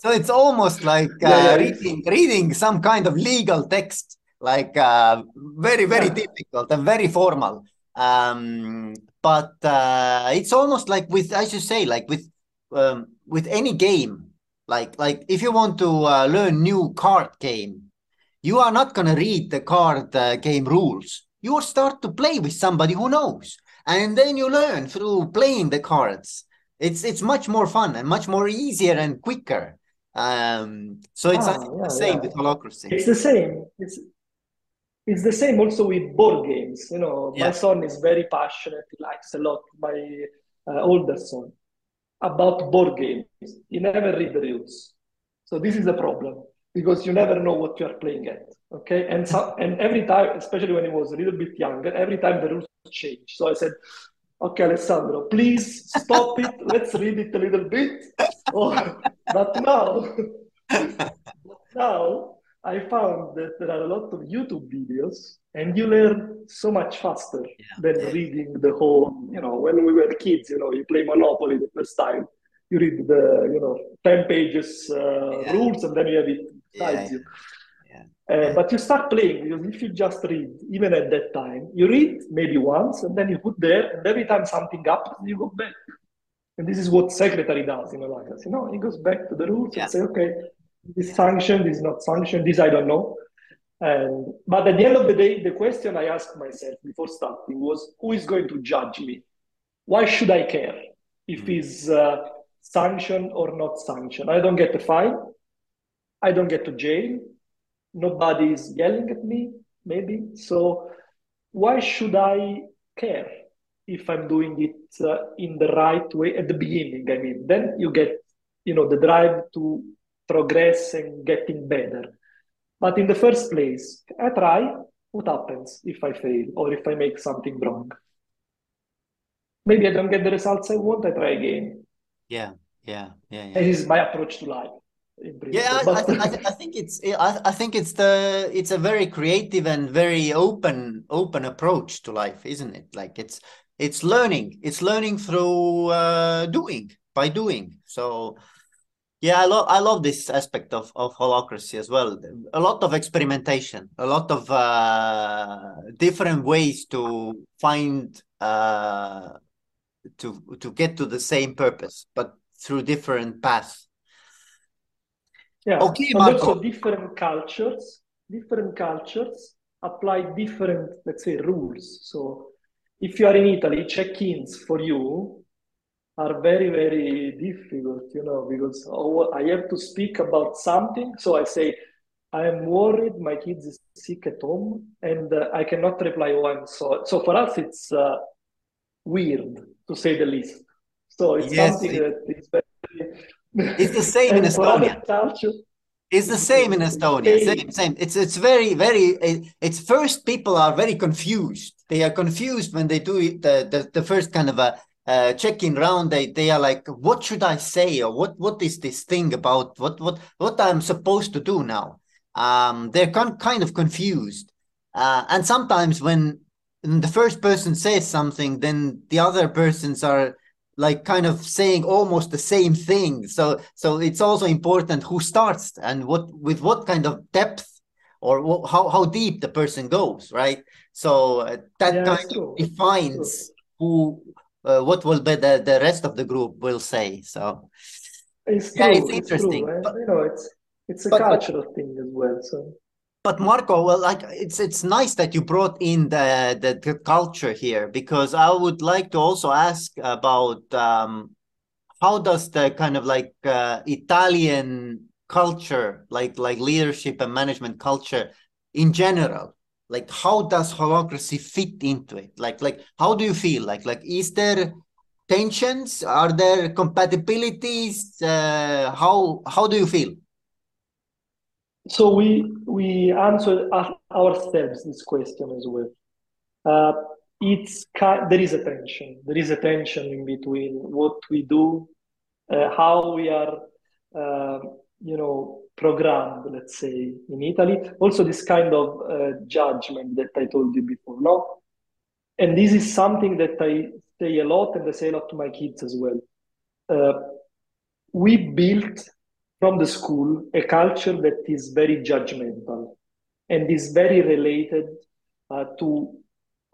so it's almost like uh, yeah, yeah, reading reading some kind of legal text like uh, very very difficult and very formal um, but uh, it's almost like with i should say like with um, with any game like like if you want to uh, learn new card game you are not going to read the card uh, game rules. You will start to play with somebody who knows, and then you learn through playing the cards. It's it's much more fun and much more easier and quicker. Um, so it's ah, yeah, the same yeah. with holacracy. It's the same. It's it's the same also with board games. You know, yeah. my son is very passionate. He likes a lot. My uh, older son about board games. He never read the rules. So this is the problem because you never know what you are playing at. Okay, and so and every time, especially when he was a little bit younger, every time the rules change. So I said, "Okay, Alessandro, please stop it. Let's read it a little bit." Oh, but now, now I found that there are a lot of YouTube videos, and you learn so much faster yeah. than reading the whole. You know, when we were kids, you know, you play Monopoly the first time you read the you know 10 pages uh, yeah. rules and then you have it yeah, you. Yeah. Uh, but you start playing because if you just read, even at that time, you read maybe once and then you put there, and every time something happens, you go back. And this is what secretary does in Alliance. You know, he goes back to the rules yeah. and say, okay, this sanctioned, this is not sanctioned, this I don't know. And but at the end of the day, the question I asked myself before starting was, who is going to judge me? Why should I care if mm-hmm. it's uh, sanctioned or not sanctioned? I don't get a fine. I don't get to jail. Nobody is yelling at me, maybe. So why should I care if I'm doing it uh, in the right way at the beginning? I mean, then you get, you know, the drive to progress and getting better. But in the first place, I try. What happens if I fail or if I make something wrong? Maybe I don't get the results I want. I try again. Yeah, yeah, yeah. yeah. this is my approach to life yeah I, I, I, think it's I, I think it's the it's a very creative and very open open approach to life isn't it like it's it's learning it's learning through uh, doing by doing so yeah i love i love this aspect of of holacracy as well a lot of experimentation a lot of uh, different ways to find uh, to to get to the same purpose but through different paths yeah. Okay, and Marco. also different cultures, different cultures apply different, let's say, rules. So if you are in Italy, check-ins for you are very, very difficult, you know, because I have to speak about something. So I say, I am worried my kids is sick at home and uh, I cannot reply one. So, so for us, it's uh, weird to say the least. So it's yes, something it... that is very it's the same in Estonia. It's the same in Estonia. Same, same. It's it's very very. It's first people are very confused. They are confused when they do the the, the first kind of a uh, check-in round. They they are like, what should I say or what what is this thing about? What what what I'm supposed to do now? Um, they're con- kind of confused, uh, and sometimes when the first person says something, then the other persons are like kind of saying almost the same thing so so it's also important who starts and what with what kind of depth or how, how deep the person goes right so uh, that kind of defines who uh, what will be the, the rest of the group will say so. It's yeah, it's interesting it's but, you know it's it's a but, cultural but, thing as well so. But Marco, well, like it's it's nice that you brought in the, the, the culture here because I would like to also ask about um, how does the kind of like uh, Italian culture, like like leadership and management culture in general, like how does holacracy fit into it? Like like how do you feel? Like like is there tensions? Are there compatibilities? Uh, how how do you feel? So we we answered ourselves this question as well. Uh, it's there is a tension. There is a tension in between what we do, uh, how we are, uh, you know, programmed, let's say, in Italy. Also, this kind of uh, judgment that I told you before, no? And this is something that I say a lot and I say a lot to my kids as well. Uh, we built from the school a culture that is very judgmental and is very related uh, to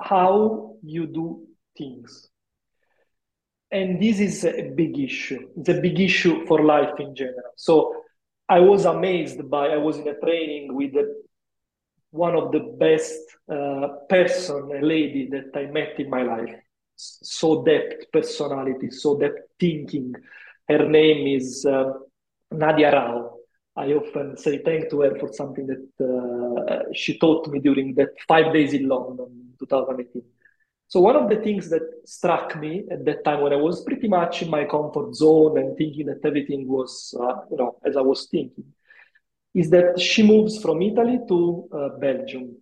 how you do things. And this is a big issue. It's a big issue for life in general. So I was amazed by, I was in a training with a, one of the best uh, person, a lady that I met in my life. So depth personality, so depth thinking. Her name is uh, Nadia Rao. I often say thank to her for something that uh, she taught me during that five days in London in 2018. So one of the things that struck me at that time when I was pretty much in my comfort zone and thinking that everything was, uh, you know, as I was thinking, is that she moves from Italy to uh, Belgium.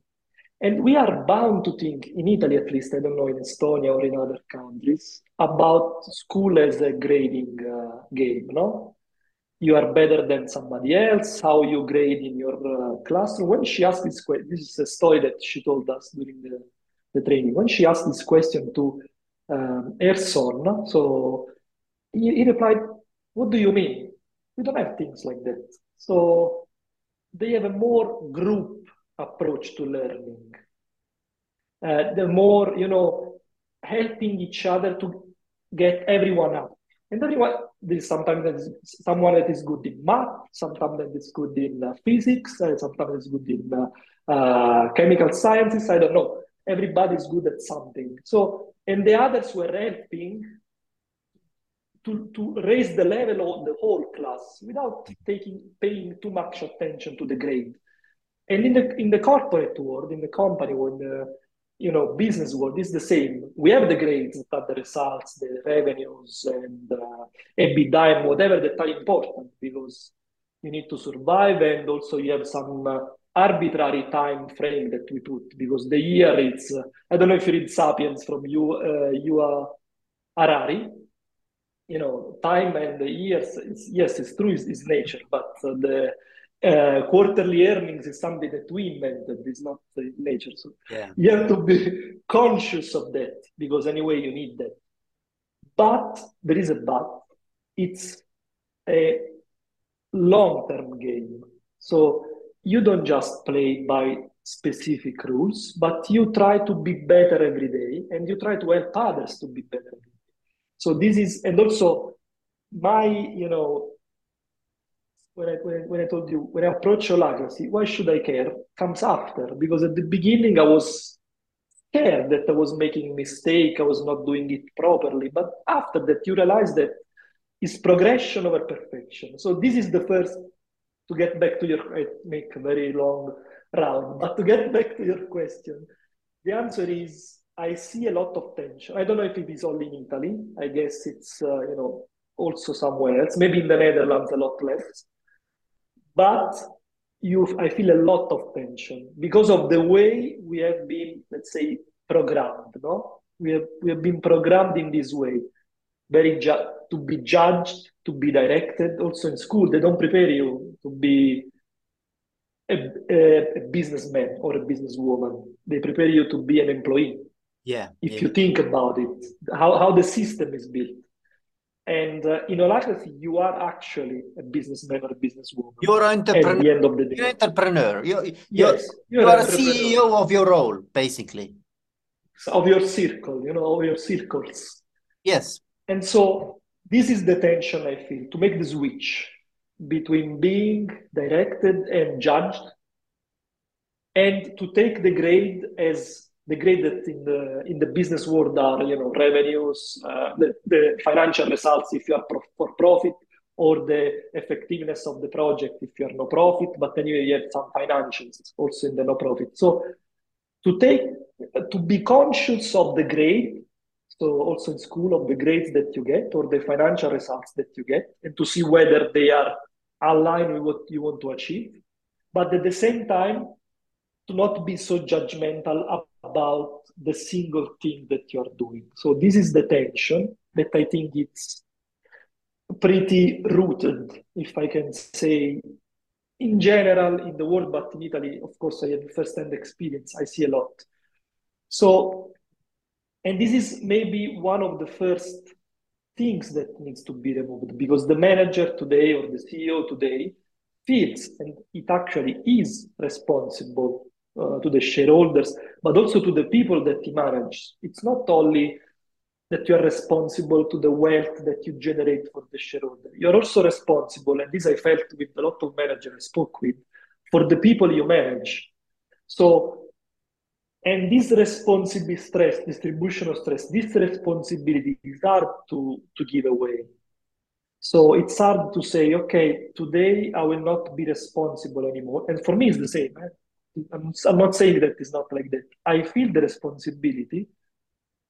And we are bound to think, in Italy at least, I don't know, in Estonia or in other countries, about school as a grading uh, game, no? You are better than somebody else, how you grade in your uh, classroom. When she asked this question, this is a story that she told us during the the training. When she asked this question to um, her son, so he, he replied, What do you mean? We don't have things like that. So they have a more group approach to learning. Uh, the more, you know, helping each other to get everyone up. And everyone, there's sometimes there's someone that is good in math, sometimes that is good in uh, physics, uh, sometimes is good in uh, uh, chemical sciences. I don't know everybody's good at something. So, and the others were helping to, to raise the level of the whole class without taking paying too much attention to the grade. And in the in the corporate world, in the company when the you know business world is the same. We have the grades that the results, the revenues, and uh, EBITDA and whatever that are important because you need to survive, and also you have some uh, arbitrary time frame that we put because the year it's uh, I don't know if you read *Sapiens* from you uh, Yuval Harari. You know, time and the years. It's, yes, it's true. It's, it's nature, but uh, the uh, quarterly earnings is something that we invented. It's not nature. So yeah. you have to be conscious of that because anyway you need that. But there is a but. It's a long-term game. So you don't just play by specific rules, but you try to be better every day and you try to help others to be better. So this is, and also my, you know, when I, when, when I told you, when I approach holacracy, why should I care? Comes after, because at the beginning I was scared that I was making a mistake, I was not doing it properly. But after that, you realize that it's progression over perfection. So this is the first to get back to your, I make a very long round, but to get back to your question, the answer is I see a lot of tension. I don't know if it is only in Italy. I guess it's, uh, you know, also somewhere else, maybe in the Netherlands a lot less. But you, I feel a lot of tension because of the way we have been, let's say, programmed. No, we have we have been programmed in this way, very ju- to be judged, to be directed. Also in school, they don't prepare you to be a, a, businessman or a businesswoman. They prepare you to be an employee. Yeah. If yeah. you think about it, how, how the system is built. And uh, in holacracy, you are actually a businessman or a businesswoman. You're an entrepreneur. At the end of the day. You're an entrepreneur. You're, you're, yes, you're, you're a CEO of your role, basically. Of your circle, you know, of your circles. Yes. And so this is the tension I feel to make the switch between being directed and judged and to take the grade as the grade that in the in the business world are you know revenues uh, the, the financial results if you are pro- for profit or the effectiveness of the project if you are no profit but anyway you have some financials also in the no profit. So to take to be conscious of the grade so also in school of the grades that you get or the financial results that you get and to see whether they are aligned with what you want to achieve but at the same time to not be so judgmental about the single thing that you're doing so this is the tension that i think it's pretty rooted if i can say in general in the world, but in Italy, of course, I have first-hand experience. I see a lot. So, and this is maybe one of the first things that needs to be removed because the manager today or the CEO today feels and it actually is responsible uh, to the shareholders, but also to the people that he manages. It's not only that you are responsible to the wealth that you generate for the shareholder. You're also responsible, and this I felt with a lot of managers I spoke with, for the people you manage. So, and this responsibility stress, distribution of stress, this responsibility is hard to, to give away. So it's hard to say, okay, today I will not be responsible anymore. And for me, it's the same. Eh? I'm, I'm not saying that it's not like that. I feel the responsibility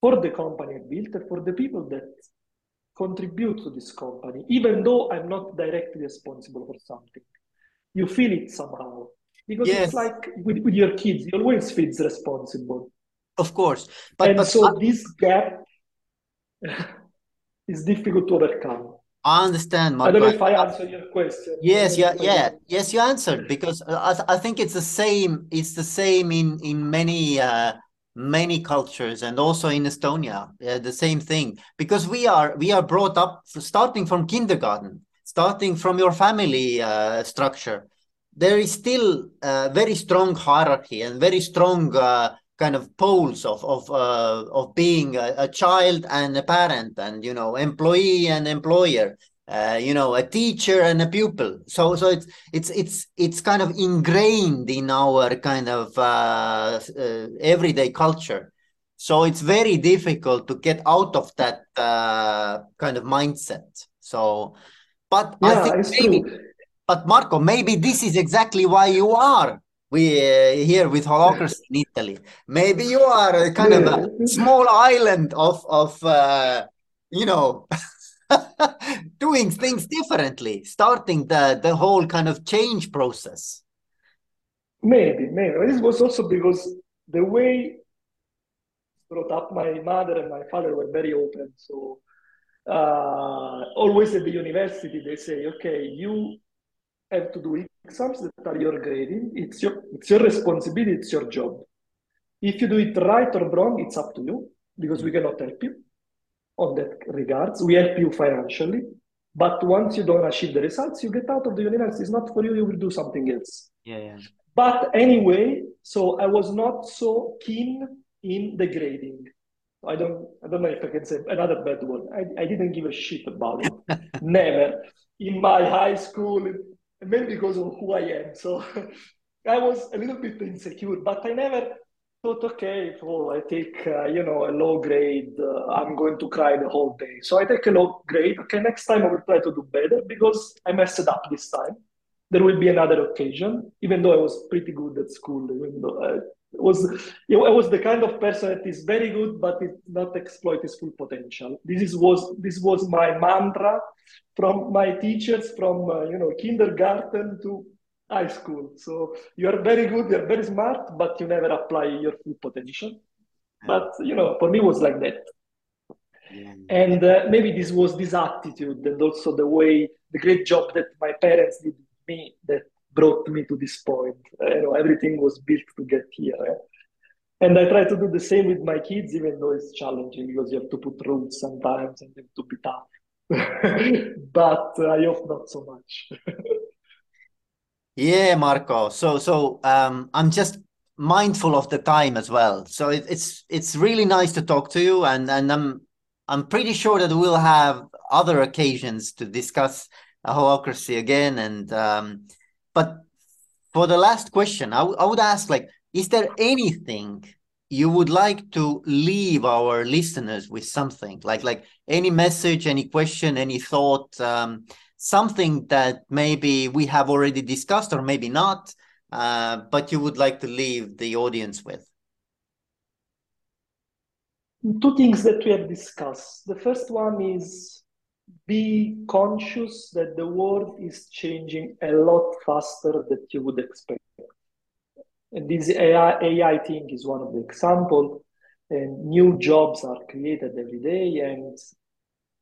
for the company I built and for the people that contribute to this company, even though I'm not directly responsible for something. You feel it somehow. Because yes. it's like with, with your kids, you always feel responsible. Of course. But, and but so I... this gap is difficult to overcome. I understand. Mark, I don't know if I answered your question. Yes, yeah, yeah, yes, you answered because I, th I think it's the same. It's the same in in many uh, many cultures and also in Estonia, uh, the same thing. Because we are we are brought up starting from kindergarten, starting from your family uh, structure. There is still a very strong hierarchy and very strong uh, kind of poles of of uh, of being a, a, child and a parent and you know employee and employer uh, you know a teacher and a pupil. So so it's it's it's it's kind of ingrained in our kind of uh, uh everyday culture. So it's very difficult to get out of that uh, kind of mindset. So but yeah, i think maybe true. But marco maybe this is exactly why you are we uh, here with holacracy in Italy. Maybe you are kind of a small island of of uh, you know doing things differently, starting the the whole kind of change process. Maybe, maybe this was also because the way brought up my mother and my father were very open. So uh, always at the university they say, okay, you have to do exams that are your grading. It's your it's your responsibility. It's your job. If you do it right or wrong, it's up to you because we cannot help you on that regards. We help you financially, but once you don't achieve the results, you get out of the university. It's not for you. You will do something else. Yeah, yeah. But anyway, so I was not so keen in the grading. I don't I don't know if I can say another bad word. I, I didn't give a shit about it. Never. In my high school, maybe because of who I am. So I was a little bit insecure, but I never thought, okay, well, I take, uh, you know, a low grade, uh, I'm going to cry the whole day. So I take a low grade. Okay, next time I will try to do better because I messed up this time. There will be another occasion, even though I was pretty good at school, even though was, you know, I was the kind of person that is very good, but it not exploit his full potential. This is, was, this was my mantra from my teachers from uh, you know kindergarten to high school. So you are very good, you are very smart, but you never apply your full potential. But you know, for me, it was like that. Yeah. And uh, maybe this was this attitude, and also the way, the great job that my parents did me that brought me to this point. Uh, you know, everything was built to get here. And I try to do the same with my kids, even though it's challenging because you have to put rules sometimes and to be tough. but I hope not so much. yeah, Marco. So so um, I'm just mindful of the time as well. So it, it's it's really nice to talk to you, and and I'm I'm pretty sure that we'll have other occasions to discuss holacracy again. And um, but for the last question, I, would ask like, is there anything you would like to leave our listeners with something? Like like any message any question any thought um, something that maybe we have already discussed or maybe not uh, but you would like to leave the audience with? Two things that we have discussed. The first one is be conscious that the world is changing a lot faster than you would expect and this AI, AI thing is one of the examples. And new jobs are created every day, and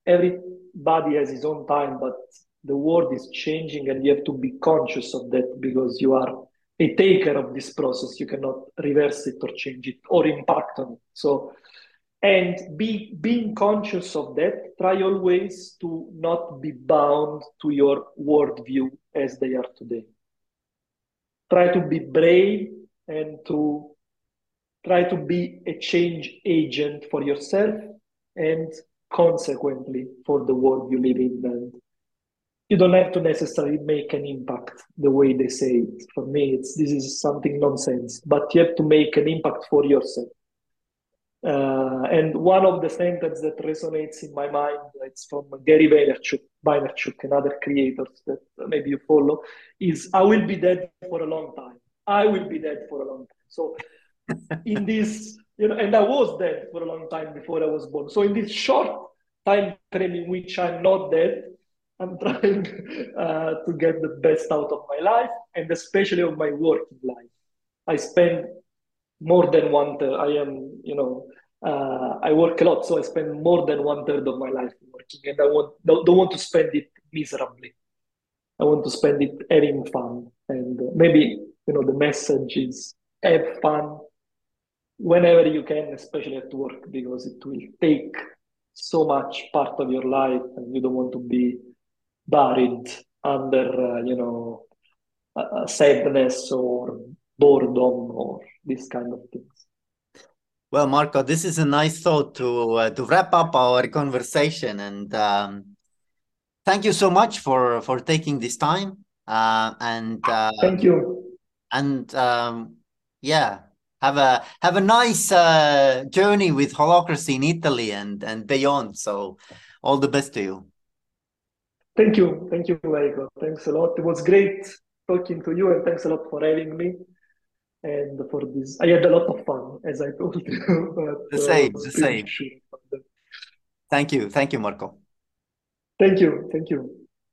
everybody has his own time. But the world is changing and you have to be conscious of that because you are a taker of this process. You cannot reverse it or change it or impact on it. So, and be being conscious of that, try always to not be bound to your worldview as they are today. Try to be brave and to try to be a change agent for yourself and consequently for the world you live in. And you don't have to necessarily make an impact the way they say it. For me it's this is something nonsense but you have to make an impact for yourself uh, and one of the sentences that resonates in my mind it's from Gary Vaynerchuk, Vaynerchuk and other creators that maybe you follow is I will be dead for a long time I will be dead for a long time so in this you know, and I was dead for a long time before I was born. So in this short time frame in which I'm not dead, I'm trying uh, to get the best out of my life and especially of my working life. I spend more than one third. I am, you know, uh, I work a lot, so I spend more than one third of my life working, and I want don't, don't want to spend it miserably. I want to spend it having fun, and uh, maybe you know the message is have fun whenever you can, especially at work, because it will take so much part of your life and you don't want to be buried under, uh, you know, uh, sadness or boredom or these kind of things. Well, Marco, this is a nice thought to uh, to wrap up our conversation, and um, thank you so much for for taking this time. Uh, and uh, thank you. And um, yeah, have a have a nice uh, journey with holacracy in Italy and and beyond. So, all the best to you. Thank you, thank you, Michael. Thanks a lot. It was great talking to you, and thanks a lot for having me and for this. I had a lot of fun, as I told you. But, the same, uh, the same. Sure. Thank you, thank you, Marco. Thank you, thank you.